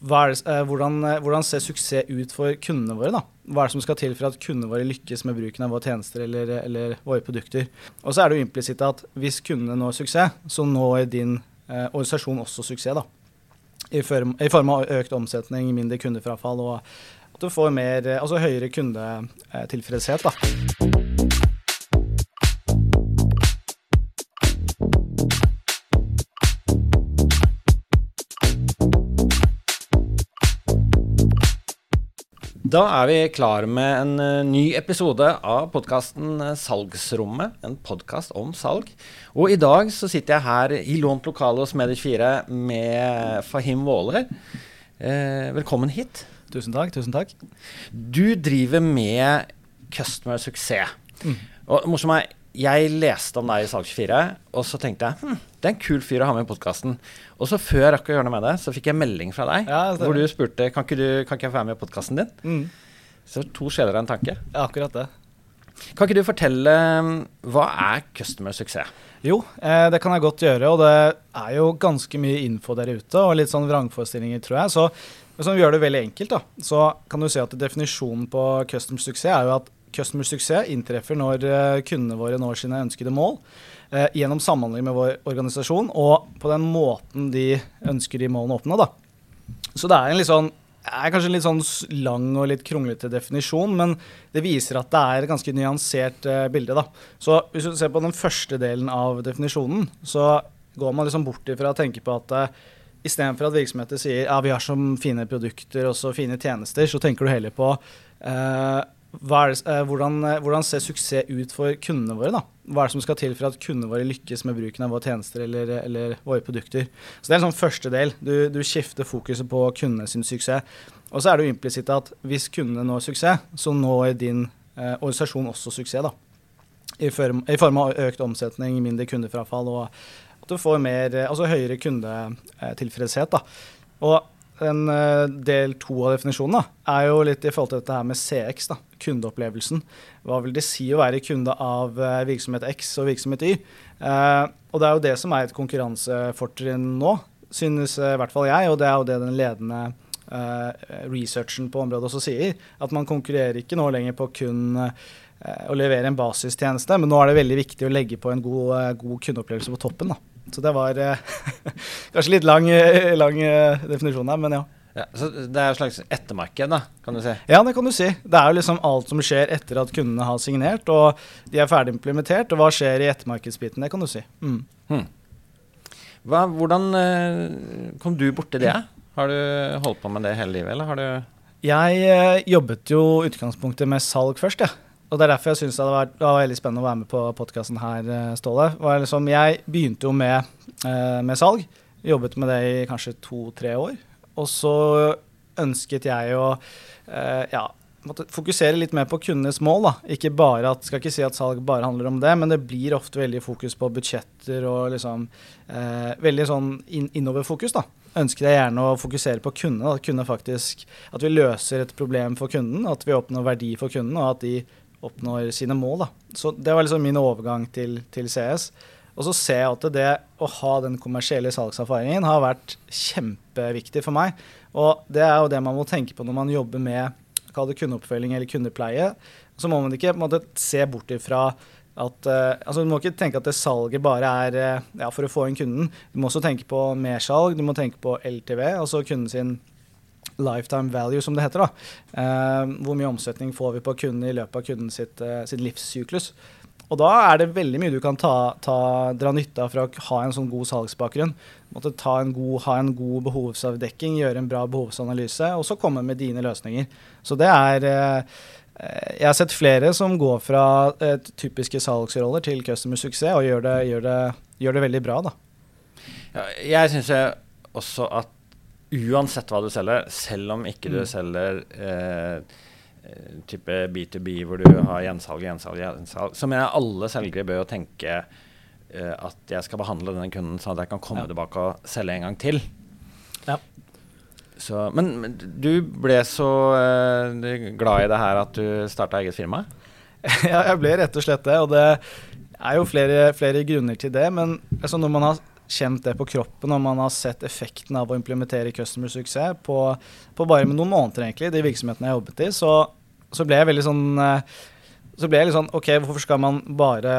det, eh, hvordan, eh, hvordan ser suksess ut for kundene våre? da? Hva er det som skal til for at kundene våre lykkes med bruken av våre tjenester eller, eller våre produkter? Og så er det jo implisitt at hvis kundene når suksess, så når din eh, organisasjon også suksess. da. I form, I form av økt omsetning, mindre kundefrafall og at du får mer, eh, altså høyere kundetilfredshet. da. Da er vi klar med en eh, ny episode av podkasten Salgsrommet. En podkast om salg. Og i dag så sitter jeg her i lånt lokale hos Medic 4 med Fahim Våler. Eh, velkommen hit. Tusen takk. tusen takk. Du driver med customer suksess. Og morsomt er, jeg leste om deg i Salg24, og så tenkte jeg hm, det er en kul fyr å ha med i podkasten. Og så før jeg rakk å gjøre noe med det, så fikk jeg melding fra deg Ja, hvor du spurte kan ikke, du, kan ikke jeg få være med i podkasten din. Mm. Så to sjeler av en tanke. Ja, akkurat det. Kan ikke du fortelle um, hva er customer suksess? Jo, eh, det kan jeg godt gjøre. Og det er jo ganske mye info der ute, og litt sånn vrangforestillinger, tror jeg. Så hvis vi gjør det veldig enkelt, da, så kan du se at definisjonen på customer suksess er jo at customer suksess inntreffer når eh, kundene våre når sine ønskede mål. Eh, gjennom samhandling med vår organisasjon og på den måten de ønsker de målene å oppnå. Da. Så det er sånn er kanskje en litt sånn lang og litt kronglete definisjon, men det viser at det er et ganske nyansert eh, bilde. da. Så hvis du ser på den første delen av definisjonen, så går man liksom bort ifra å tenke på at eh, istedenfor at virksomheter sier ja, vi har så fine produkter og så fine tjenester, så tenker du heller på eh, det, eh, hvordan, eh, hvordan ser suksess ut for kundene våre? da? Hva er det som skal til for at kundene våre lykkes med bruken av våre tjenester eller, eller våre produkter? Så Det er en sånn første del. Du, du skifter fokuset på kundene sin suksess. Og så er det jo implisitt at hvis kundene når suksess, så når din eh, organisasjon også suksess. da. I form, I form av økt omsetning, mindre kundefrafall og at du får mer, eh, altså høyere kundetilfredshet. da. Og en eh, del to av definisjonen da, er jo litt i forhold til dette her med CX, da, kundeopplevelsen. Hva vil det si å være kunde av eh, virksomhet X og virksomhet Y? Eh, og det er jo det som er et konkurransefortrinn nå, synes eh, i hvert fall jeg, og det er jo det den ledende eh, researchen på området også sier. At man konkurrerer ikke nå lenger på kun eh, å levere en basistjeneste, men nå er det veldig viktig å legge på en god, god kundeopplevelse på toppen. da. Så det var eh, kanskje litt lang, eh, lang eh, definisjon her, men ja. Ja, så det er et slags ettermarked, da, kan du si. Ja, det kan du si. Det er jo liksom alt som skjer etter at kundene har signert og de er ferdig implementert. Og hva skjer i ettermarkedsbiten, det kan du si. Mm. Hmm. Hva, hvordan kom du borti det? Har du holdt på med det hele livet, eller har du Jeg jobbet jo utgangspunktet med salg først, jeg. Og det er derfor jeg syns det, det var veldig spennende å være med på podkasten her, eh, Ståle. Liksom, jeg begynte jo med, eh, med salg. Jobbet med det i kanskje to-tre år. Og så ønsket jeg å eh, ja, fokusere litt mer på kundenes mål. da. Ikke bare at, skal ikke si at salg bare handler om det, men det blir ofte veldig fokus på budsjetter og liksom eh, veldig sånn inn, innoverfokus. da. Ønsket jeg gjerne å fokusere på kundene. At, kunde at vi løser et problem for kunden, at vi oppnår verdi for kunden, og at de oppnår sine mål. da. Så Det var liksom min overgang til, til CS. Og så ser jeg at det å ha den kommersielle salgserfaringen har vært kjempeviktig for meg. Og det er jo det man må tenke på når man jobber med kundeoppfølging eller kundepleie. Så må man ikke måte, se bort ifra at uh, altså Du må ikke tenke at det salget bare er uh, ja, for å få inn kunden. Du må også tenke på mersalg, du må tenke på LTV, altså kunden sin lifetime value, som det heter. da. Eh, hvor mye omsetning får vi på kunden i løpet av kunden sitt, eh, sitt livssyklus. Og da er det veldig mye du kan ta, ta, dra nytte av for å ha en sånn god salgsbakgrunn. Måtte en god, ha en god behovsavdekking, gjøre en bra behovsanalyse, og så komme med dine løsninger. Så det er eh, Jeg har sett flere som går fra eh, typiske salgsroller til customer suksess, og gjør det, gjør det, gjør det veldig bra, da. ja, Jeg syns også at uansett hva du selger, selv om ikke du Mm. selger eh, eh, type B2B hvor du har gjensalg, gjensalg, gjensalg, så mener jeg alle selgere bør jo tenke eh, at jeg skal behandle denne kunden sånn at jeg kan komme Ja. tilbake og selge en gang til. Ja. Så, men, men du ble så eh, glad i det her at du starta eget firma? Ja, jeg ble rett og slett det. Og det er jo flere, flere grunner til det. Men altså når man har kjent det på kroppen, og man har sett effekten av å implementere customer suksess på, på bare med noen måneder, egentlig, de virksomhetene jeg har jobbet i, så, så ble jeg veldig sånn eh, så ble jeg litt sånn OK, hvorfor skal man bare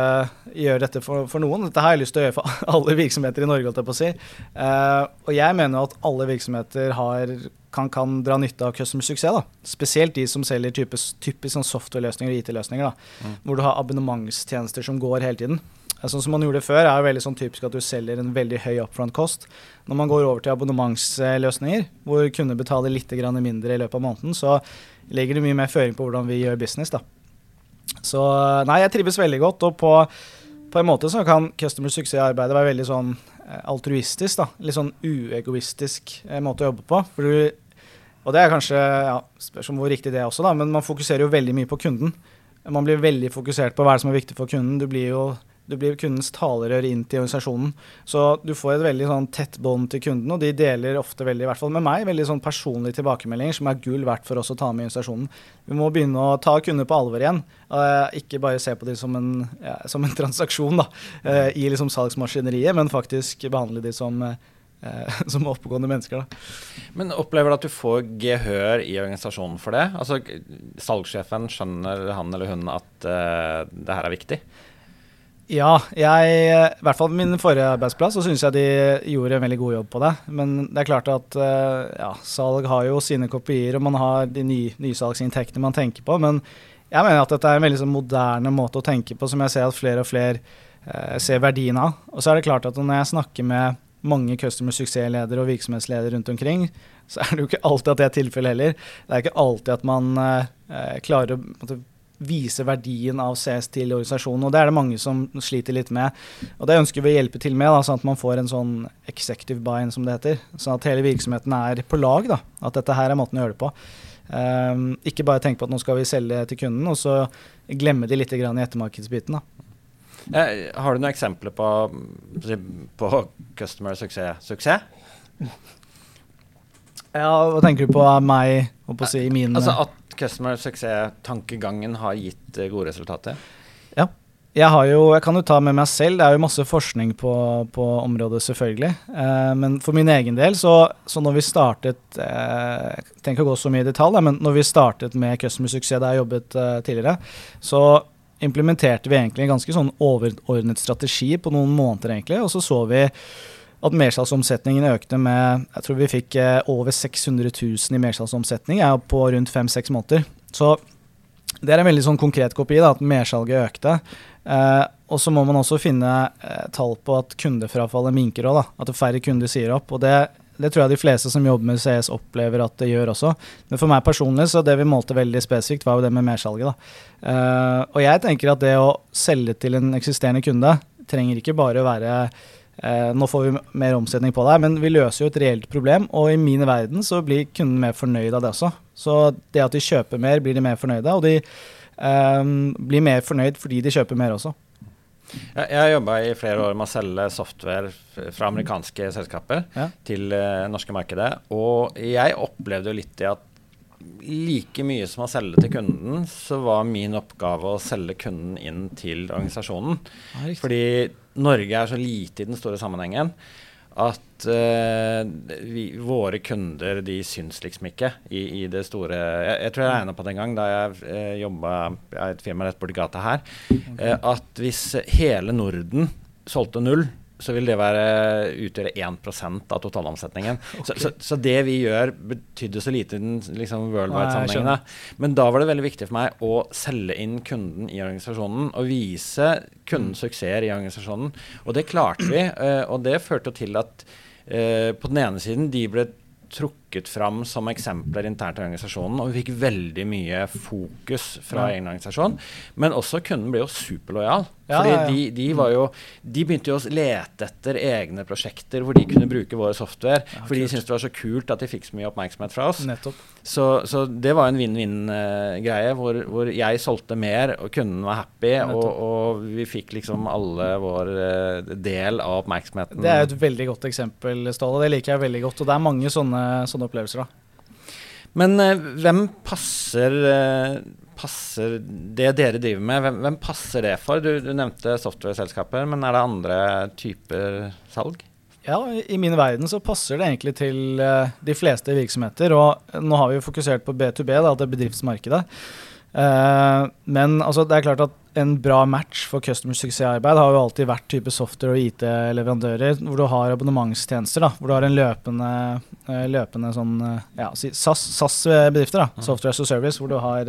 gjøre dette for, for noen? Dette har jeg lyst til å gjøre for alle virksomheter i Norge, holdt jeg på å si. Uh, og jeg mener jo at alle virksomheter har, kan, kan, dra nytte av customer suksess. da. Spesielt de som selger typisk, typisk sånn software-løsninger og IT-løsninger. da, mm. Hvor du har abonnementstjenester som går hele tiden. Sånn som man gjorde før, er jo veldig sånn typisk at du selger en veldig høy upfront cost. Når man går over til abonnementsløsninger, hvor kunder betaler litt mindre i løpet av måneden, så legger det mye mer føring på hvordan vi gjør business. da. Så nei, jeg trives veldig godt. Og på, på en måte så kan customer suksess-arbeidet være veldig sånn eh, altruistisk. da, Litt sånn uegoistisk eh, måte å jobbe på. For du, og det er kanskje ja, Spørs om hvor riktig det er også, da, men man fokuserer jo veldig mye på kunden. Man blir veldig fokusert på hva som er viktig for kunden. Du blir jo du blir kundens talerør inn til organisasjonen. Så du får et veldig sånn tett bånd til kunden, og de deler ofte veldig, i hvert fall med meg, veldig sånn personlige tilbakemeldinger som er gull verdt for oss å ta med i organisasjonen. Vi må begynne å ta kunder på alvor igjen, og ikke bare se på dem som en, ja, som en transaksjon da, uh, i liksom salgsmaskineriet, men faktisk behandle dem som uh, som oppegående mennesker. Da. Men opplever du at du får gehør i organisasjonen for det? Altså Salgssjefen, skjønner han eller hun at uh, det her er viktig? Ja, jeg, i hvert fall på min forrige arbeidsplass så syns jeg de gjorde en veldig god jobb på det. Men det er klart at eh, ja, salg har jo sine kopier, og man har de ny, nysalgsinntektene man tenker på. Men jeg mener at dette er en veldig sånn moderne måte å tenke på, som jeg ser at flere og flere eh, ser verdien av. Og så er det klart at når jeg snakker med mange customer suksessledere og virksomhetsledere rundt omkring, så er det jo ikke alltid at det er tilfellet heller. Det er ikke alltid at man eh, klarer å vise verdien av CS til organisasjonen. og Det er det mange som sliter litt med. og Det ønsker vi å hjelpe til med, da, sånn at man får en sånn executive buy-in, som det heter. Sånn at hele virksomheten er på lag. da, At dette her er måten å gjøre det på. Um, ikke bare tenke på at nå skal vi selge til kunden, og så glemme de litt i ettermarkedsbiten. da. Eh, har du noen eksempler på, på customer suksess? suksess? Ja, hva tenker du på meg? På si, min, altså at customer success-tankegangen har gitt eh, gode resultater? Ja. Jeg, jo, jeg, kan jo ta med meg selv, det er jo masse forskning på, på området, selvfølgelig. Eh, men for min egen del, så, så når vi startet eh, Jeg å gå så mye i detalj, men når vi startet med customer suksess der jeg jobbet eh, tidligere, så implementerte vi egentlig en ganske sånn overordnet strategi på noen måneder, egentlig. Og så så vi at mersalgsomsetningen økte med Jeg tror vi fikk eh, over 600 000 i mersalgsomsetning på rundt fem-seks måneder. Så det er en veldig sånn konkret kopi, da, at mersalget økte. Eh, og så må man også finne eh, tall på at kundefrafallet minker òg, at færre kunder sier opp. og det, det tror jeg de fleste som jobber med CS opplever at det gjør også. Men for meg personlig, så det vi målte veldig spesifikt, var jo det med mersalget. Uh, og jeg tenker at det å selge til en eksisterende kunde trenger ikke bare å være Eh, nå får vi mer omsetning på det, men vi løser jo et reelt problem. Og i min verden så blir kunden mer fornøyd av det også. Så det at de kjøper mer, blir de mer fornøyde. Og de eh, blir mer fornøyd fordi de kjøper mer også. Jeg har jobba i flere år med å selge software fra amerikanske selskaper ja. til eh, norske markedet. Og jeg opplevde jo litt i at like mye som å selge til kunden, så var min oppgave å selge kunden inn til organisasjonen. Ja, Fordi Norge er så lite i den store sammenhengen at uh, vi, våre kunder de syns liksom ikke i, i det store. Jeg, jeg tror jeg regna på det en gang da jeg uh, eh, jobba i et firma rett borti gata her, uh, at hvis hele Norden solgte null, så vil det være, utgjøre 1 av totalomsetningen. Okay. Så, så, så, det vi gjør, betydde så lite i den liksom, worldwide-sammenhengen. Men da var det veldig viktig for meg å selge inn kunden i organisasjonen og vise kunden mm. suksesser i organisasjonen. Og det klarte vi, eh, og det førte til at uh, på den ene siden de ble trukket fram som eksempler internt i organisasjonen. Og vi fikk veldig mye fokus fra egen organisasjon. Men også kunden ble jo superlojal. Ja, fordi ja, de, de, var jo, de begynte jo å lete etter egne prosjekter hvor de kunne bruke vår software. for de syntes det var så kult at de fikk så mye oppmerksomhet fra oss. Så, så, det var en vinn-vinn-greie hvor, hvor, jeg solgte mer, og kunden var happy, og, og, vi fikk liksom alle vår uh, del av oppmerksomheten. Det er et veldig godt eksempel, Ståle. Det liker jeg veldig godt. Og det er mange sånne, sånne opplevelser, da. Men uh, hvem passer uh, passer det dere driver med, hvem, hvem passer det for? Du, du nevnte software-selskaper, men er det andre typer salg? Ja, i min verden så passer det egentlig til uh, de fleste virksomheter. Og nå har vi jo fokusert på B2B, da, det bedriftsmarkedet. Uh, men altså, det er klart at en bra match for customer suksessarbeid har jo alltid vært type software- og IT-leverandører, hvor du har abonnementstjenester. da, Hvor du har en løpende, uh, løpende sånn ja, SAS-bedrifter. da, mm. Software as a service, hvor du har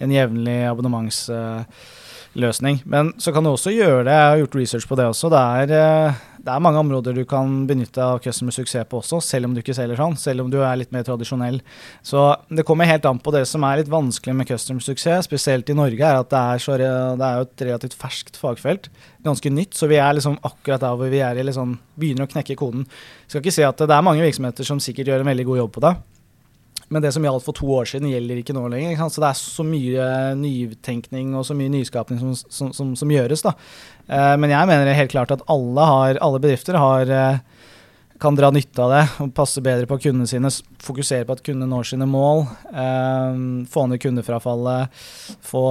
en jevnlig abonnementsløsning. Men så kan du også gjøre det, jeg har gjort research på det også. Det er, eh, det er mange områder du kan benytte av customer suksess på også, selv om du ikke selger sånn. Selv om du er litt mer tradisjonell. Så det kommer helt an på det som er litt vanskelig med customer suksess, spesielt i Norge, er at det er, så, det er et relativt ferskt fagfelt. Ganske nytt, så vi er liksom akkurat der hvor vi er liksom, begynner å knekke koden. Jeg skal ikke si at det er mange virksomheter som sikkert gjør en veldig god jobb på det. Men det som gjaldt for to år siden, gjelder ikke nå lenger. Ikke så det er så mye nytenkning og så mye nyskapning som, som, som, som gjøres. da. Eh, men jeg mener helt klart at alle, har, alle bedrifter har, eh, kan dra nytte av det og passe bedre på kundene sine. Fokusere på at kundene når sine mål. Eh, få ned kundefrafallet. Få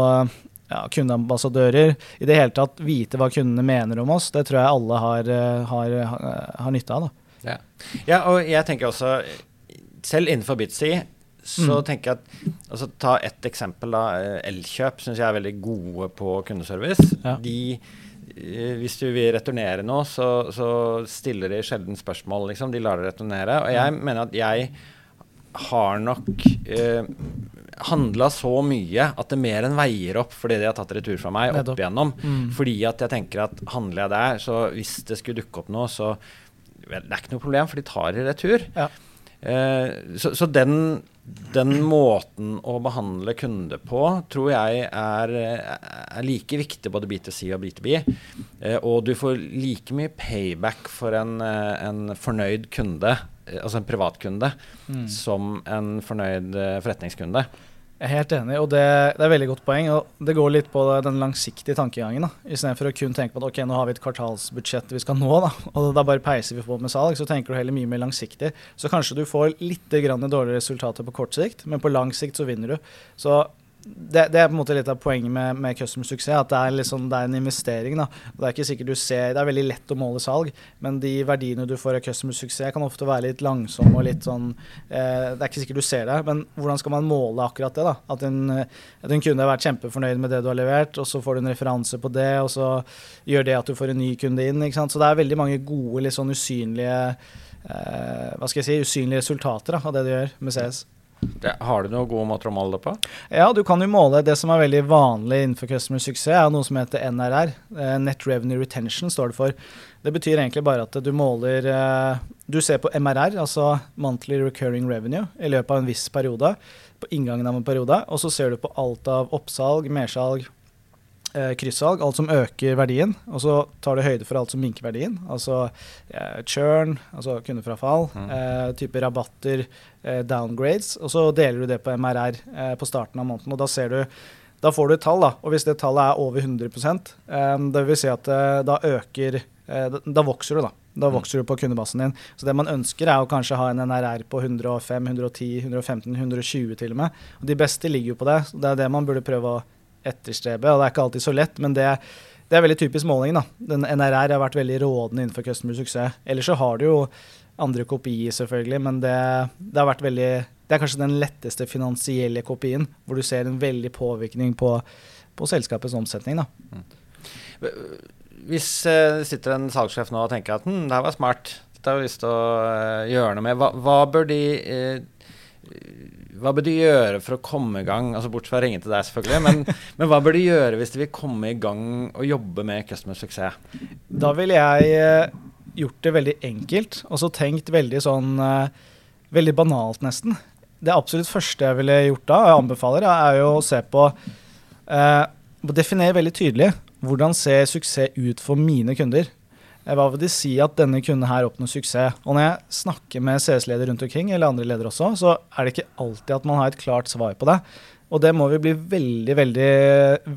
ja, kundeambassadører. I det hele tatt vite hva kundene mener om oss. Det tror jeg alle har, har, har nytte av. da. Ja. ja, og jeg tenker også selv innenfor Bitzy så mm. tenker jeg at altså, Ta ett eksempel. da, eh, Elkjøp syns jeg er veldig gode på kundeservice. Ja. De, eh, hvis du vil returnere noe, så, så stiller de sjelden spørsmål. liksom, De lar det returnere. Og jeg mener at jeg har nok eh, handla så mye at det mer enn veier opp fordi de har tatt retur fra meg opp igjennom. Mm. Fordi at jeg tenker at handler jeg der, så hvis det skulle dukke opp noe, så Det er ikke noe problem, for de tar i retur. Ja. Eh, så, så den, den, måten å behandle kunder på tror jeg er, er like viktig både B2C og B2B. Eh, og du får like mye payback for en, eh, en fornøyd kunde, altså en privatkunde, mm. som en fornøyd forretningskunde. Jeg er helt enig, og det, det er veldig godt poeng. og Det går litt på den langsiktige tankegangen. da, Istedenfor å kun tenke på at ok, nå har vi et kvartalsbudsjett vi skal nå, da, og da bare peiser vi på med salg, så tenker du heller mye mer langsiktig. Så kanskje du får litt dårligere resultater på kort sikt, men på lang sikt så vinner du. Så det, det, er på en måte litt av poenget med, med customer suksess. At det er, liksom, det er en investering. Da. Det er ikke du ser, det er veldig lett å måle salg, men de verdiene du får av customer suksess, kan ofte være litt langsomme og litt sånn eh, Det er ikke sikkert du ser det, men hvordan skal man måle akkurat det? da? At en, at en kunde har vært kjempefornøyd med det du har levert, og så får du en referanse på det, og så gjør det at du får en ny kunde inn. ikke sant? Så det er veldig mange gode, litt sånn usynlige eh, hva skal jeg si, usynlige resultater da, av det du gjør med CS. Det, har du noe gode måter å måle det på? Ja, du kan jo måle det som er veldig vanlig innenfor customer suksess, er noe som heter NRR. Eh, Net Revenue Retention står det for. Det betyr egentlig bare at du måler eh, Du ser på MRR, altså Monthly Recurring Revenue, i løpet av en viss periode. På inngangen av en periode. Og så ser du på alt av oppsalg, mersalg, kryssalg, alt som øker verdien, og så tar du høyde for alt som minker verdien. Altså eh, churn, altså kundefrafall, mm. eh, type rabatter, eh, downgrades. Og så deler du det på MRR eh, på starten av måneden, og da ser du da får du et tall, da. Og hvis det tallet er over 100 eh, det vil si at eh, da øker Da vokser du, da. Da mm. vokser du på kundebasen din. Så det man ønsker, er å kanskje ha en NRR på 105, 110, 115, 120 til og med. Og de beste ligger jo på det. Det er det man burde prøve å etterstrebe. Og det er ikke alltid så lett, men det, det er veldig typisk måling. da. Den NRR har vært veldig rådende innenfor customer suksess. Ellers så har du jo andre kopier, selvfølgelig, men det, det, har vært veldig Det er kanskje den letteste finansielle kopien, hvor du ser en veldig påvirkning på, på selskapets omsetning. da. Mm. Hvis eh, det sitter en salgssjef nå og tenker at hm, det her var smart, dette har vi lyst til å uh, gjøre noe med, hva, hva bør de uh, hva bør de gjøre for å komme i gang? Altså Bortsett fra å ringe til deg, selvfølgelig. Men, men, hva bør de gjøre hvis de vil komme i gang og jobbe med customer suksess? Da ville jeg uh, gjort det veldig enkelt, og så tenkt veldig sånn uh, Veldig banalt, nesten. Det absolutt første jeg ville gjort da, og jeg anbefaler, er jo å se på eh, Definere veldig tydelig hvordan ser suksess ut for mine kunder. Eh, hva vil det si at denne kunden her oppnår suksess? Og når jeg snakker med CS-ledere rundt omkring, eller andre ledere også, så er det ikke alltid at man har et klart svar på det. Og det må vi bli veldig, veldig,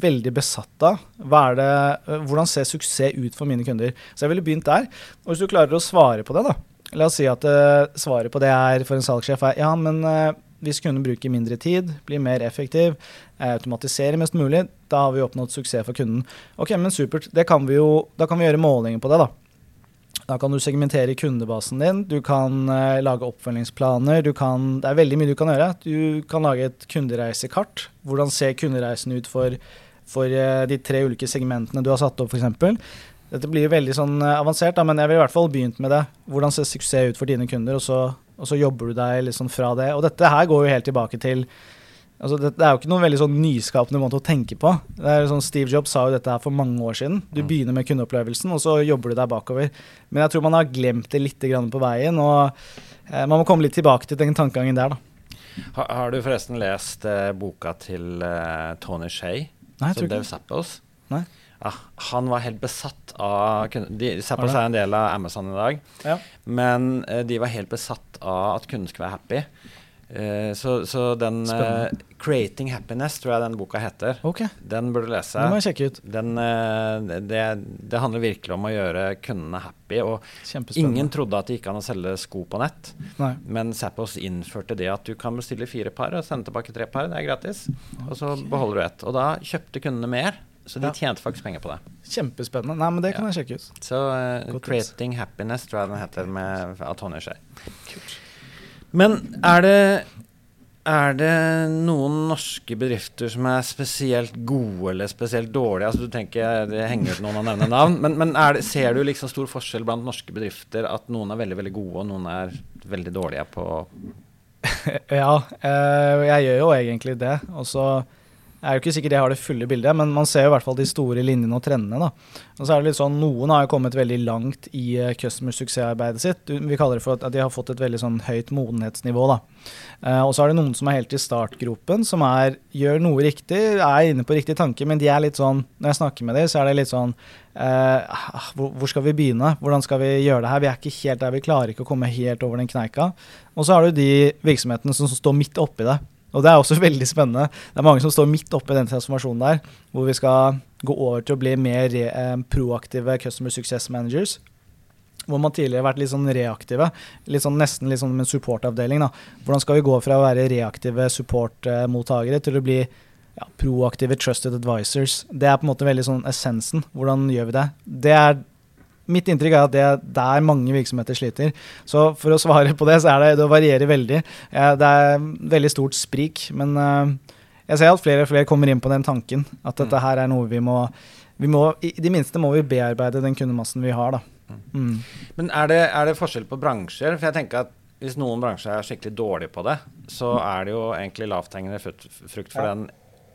veldig besatt av. Det, eh, hvordan ser suksess ut for mine kunder? Så jeg ville begynt der. Og hvis du klarer å svare på det, da. La oss si at uh, svaret på det er for en salgssjef er ja, men hvis kunden bruker mindre tid, blir mer effektiv, automatiserer mest mulig, da har vi oppnådd suksess for kunden. Ok, men supert. Kan jo, da kan vi gjøre målinger på det, da. Da kan du segmentere kundebasen din, du kan uh, lage oppfølgingsplaner. Kan, det er veldig mye du kan gjøre. Du kan lage et kundereisekart. Hvordan ser kundereisen ut for, for uh, de tre ulike segmentene du har satt opp, f.eks. Dette blir veldig sånn uh, avansert, da, men jeg vil i hvert fall begynt med det. Hvordan ser suksess ut for dine kunder, og så, og så jobber du deg liksom fra det. Og dette her går jo helt tilbake til Altså, det, det, er jo ikke noen veldig sånn nyskapende måte å tenke på. Det er sånn Steve Jobs sa jo dette her for mange år siden. Du mm. begynner med kundeopplevelsen, og så jobber du deg bakover. Men jeg tror man har glemt det litt på veien, og eh, man må komme litt tilbake til den tankegangen der, da. Har, har du forresten lest eh, boka til eh, Tony Shay, som Dave Zappos? Nei. Ja, han var helt besatt av de, Zappos er en del av Amazon i dag, ja. men eh, de var helt besatt av at kunden skulle være happy. Uh, så, så, den uh, 'Creating Happiness' tror jeg den boka heter. Okay. Den burde du lese. Den må jeg sjekke ut. Den, uh, det, det, handler virkelig om å gjøre kundene happy. Og ingen trodde at det gikk an å selge sko på nett. Nei. Men Zappos innførte det at du kan bestille fire par og sende tilbake tre par. Det er gratis. Okay. Og så beholder du ett. Og da kjøpte kundene mer. Så de ja. tjente faktisk penger på det. Kjempespennende. Nei, men det kan ja. jeg sjekke ut. Så 'Creating Happiness' tror jeg den heter, med, av Tony Shea. Kult. Men er det, er det noen norske bedrifter som er spesielt gode eller spesielt dårlige? Altså Du tenker det henger ut noen å nevne navn, men, men det, ser du liksom stor forskjell blant norske bedrifter? At noen er veldig veldig gode, og noen er veldig dårlige på Ja, eh, jeg gjør jo egentlig det. Og så jeg er jo ikke sikkert jeg har det fulle bildet, men man ser jo i hvert fall de store linjene og trendene. da. Og så er det litt sånn, Noen har jo kommet veldig langt i uh, customer suksessarbeidet sitt. Vi kaller det for at de har fått et veldig sånn høyt modenhetsnivå. da. Uh, og så er det noen som er helt i startgropen, som er, gjør noe riktig, er inne på riktig tanke, men de er litt sånn, når jeg snakker med dem, så er det litt sånn hvor, hvor, skal vi begynne? Hvordan skal vi gjøre det her? Vi er ikke helt der, vi klarer ikke å komme helt over den kneika. Og så har du de virksomhetene som står midt oppi det. Og det er også veldig spennende. Det er mange som står midt oppe i den transformasjonen der, hvor vi skal gå over til å bli mer eh, proaktive customer success managers. Hvor man tidligere har vært litt sånn reaktive, litt sånn, nesten litt sånn en supportavdeling. da. Hvordan skal vi gå fra å være reaktive supportmottakere til å bli ja, proaktive trusted advisors? Det er på en måte veldig sånn essensen. Hvordan gjør vi det? Det er Mitt inntrykk er at det er der mange virksomheter sliter. Så for å svare på det, så er det det varierer veldig. Det er veldig stort sprik. Men eh, jeg ser at flere og flere kommer inn på den tanken. At dette mm. her er noe vi må, vi må I det minste må vi bearbeide den kundemassen vi har, da. Mm. mm. Men er det, er det forskjell på bransjer? For jeg tenker at hvis noen bransjer er skikkelig dårlige på det, så er det jo egentlig lavthengende frukt for ja. den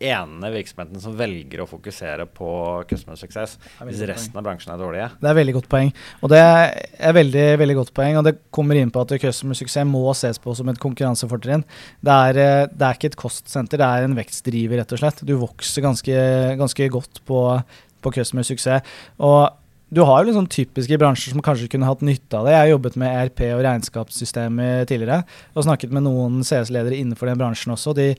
ene virksomheten som velger å fokusere på customer success, hvis resten av bransjen er dårlige. Det er veldig godt poeng. Og det er veldig veldig godt poeng, og det kommer inn på at customer success må ses på som et konkurransefortrinn. Det eh, det er ikke et kostsenter, det er en vekstdriver, rett og slett. Du vokser ganske, ganske godt på, på customer success. Og du har jo liksom typiske bransjer som kanskje kunne hatt nytte av det. Jeg har jobbet med ERP og regnskapssystemer tidligere og snakket med noen CS-ledere innenfor den bransjen også. De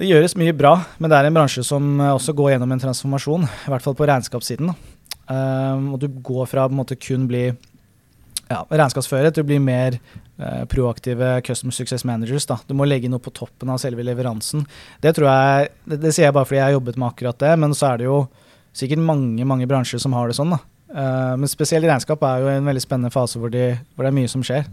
det gjøres mye bra, men det er en bransje som eh, også går gjennom en transformasjon. I hvert fall på regnskapssiden. Um, og du går fra å kun bli ja, regnskapsfører til å bli mer uh, proaktive customer success managers. Da. Du må legge noe på toppen av selve leveransen. Det tror jeg, det, det sier jeg bare fordi jeg har jobbet med akkurat det, men så er det jo sikkert mange mange bransjer som har det sånn. da. Uh, men spesielt regnskap er jo en veldig spennende fase hvor, de, hvor det er mye som skjer.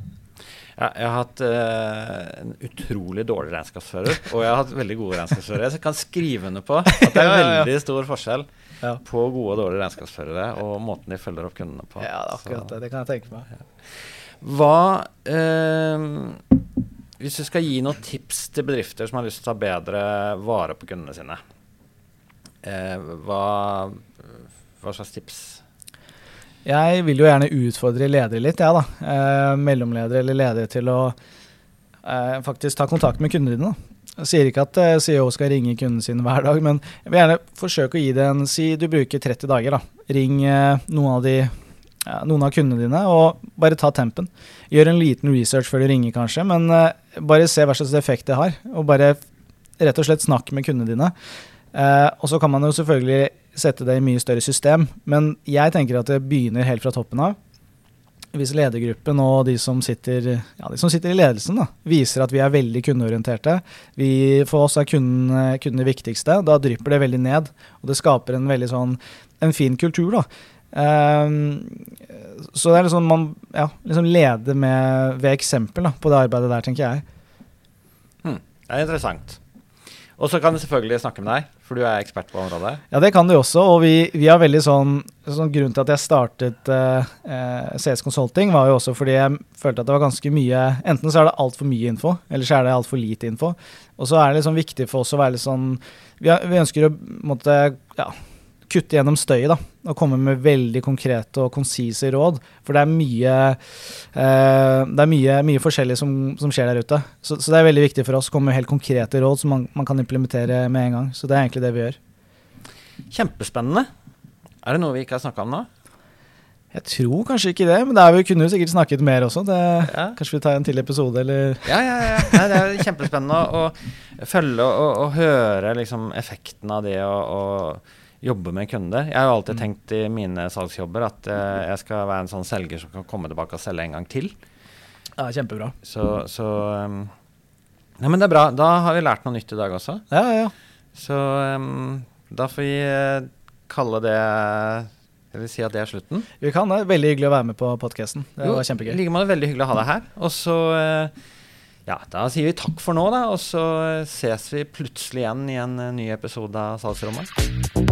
Ja, jeg har hatt uh, en utrolig dårlig regnskapsfører, og jeg har hatt veldig gode regnskapsførere. Så jeg kan skrive under på at det er veldig stor forskjell ja. på gode og dårlige regnskapsførere og måten de følger opp kundene på. Ja, det er akkurat det. Det kan jeg tenke meg. Hva uh, Hvis du skal gi noen tips til bedrifter som har lyst til å ta bedre vare på kundene sine, uh, hva, hva slags tips jeg vil jo gjerne utfordre ledere litt, jeg, ja, da. Eh, mellomledere eller ledere til å eh, faktisk ta kontakt med kundene dine. Jeg sier ikke at eh, CEO skal ringe kunden sin hver dag, men jeg vil gjerne forsøke å gi det en Si du bruker 30 dager, da. Ring eh, noen av de noen av kundene dine, og bare ta tempen. Gjør en liten research før du ringer, kanskje, men uh, bare se hva slags effekt det har. Og bare rett og slett snakk med kundene dine. Uh, og så kan man jo selvfølgelig sette det i mye større system. Men jeg tenker at det begynner helt fra toppen av. Hvis ledergruppen og de som sitter, ja, de som sitter i ledelsen da, viser at vi er veldig kundeorienterte, vi, for oss er kunden, det viktigste, da drypper det veldig ned. Og det skaper en veldig sånn, en fin kultur. da. Um, så det er liksom man ja, liksom leder med, ved eksempel da, på det arbeidet der, tenker jeg. Hmm. Det er interessant. Og så kan du selvfølgelig snakke med deg, for du er ekspert på området. Ja, det kan du også. Og vi, vi har veldig sånn, sånn Grunnen til at jeg startet uh, CS Consulting, var jo også fordi jeg følte at det var ganske mye Enten så er det altfor mye info, eller så er det altfor lite info. Og så er det liksom viktig for oss å være litt sånn Vi, vi ønsker å måtte, ja, kutte gjennom støyet da, og komme med veldig konkrete og konsise råd. For det er mye, eh, det er mye, mye forskjellig som, som, skjer der ute. Så, så, det er veldig viktig for oss å komme med helt konkrete råd som man, man, kan implementere med en gang. Så det er egentlig det vi gjør. Kjempespennende. Er det noe vi ikke har snakka om nå? Jeg tror kanskje ikke det, men det er vi kunne jo sikkert snakket mer også. Det, ja. Kanskje vi tar en til episode, eller Ja, ja, ja. Nei, det er kjempespennende å, å følge og, og, høre liksom, effekten av det å jobbe med kunder. Jeg har jo alltid mm. tenkt i mine salgsjobber at uh, jeg skal være en sånn selger som kan komme tilbake og selge en gang til. Ja, kjempebra. Så, så um, Nei, men det er bra. Da har vi lært noe nytt i dag også. Ja, ja. Så um, da får vi uh, kalle det Jeg vil si at det er slutten. Vi kan det. Veldig hyggelig å være med på podkasten. Det var kjempegøy. I like måte veldig hyggelig å ha deg her. Og så uh, ja, da sier vi takk for nå, da. Og så ses vi plutselig igjen i en ny episode av Salgsrommet.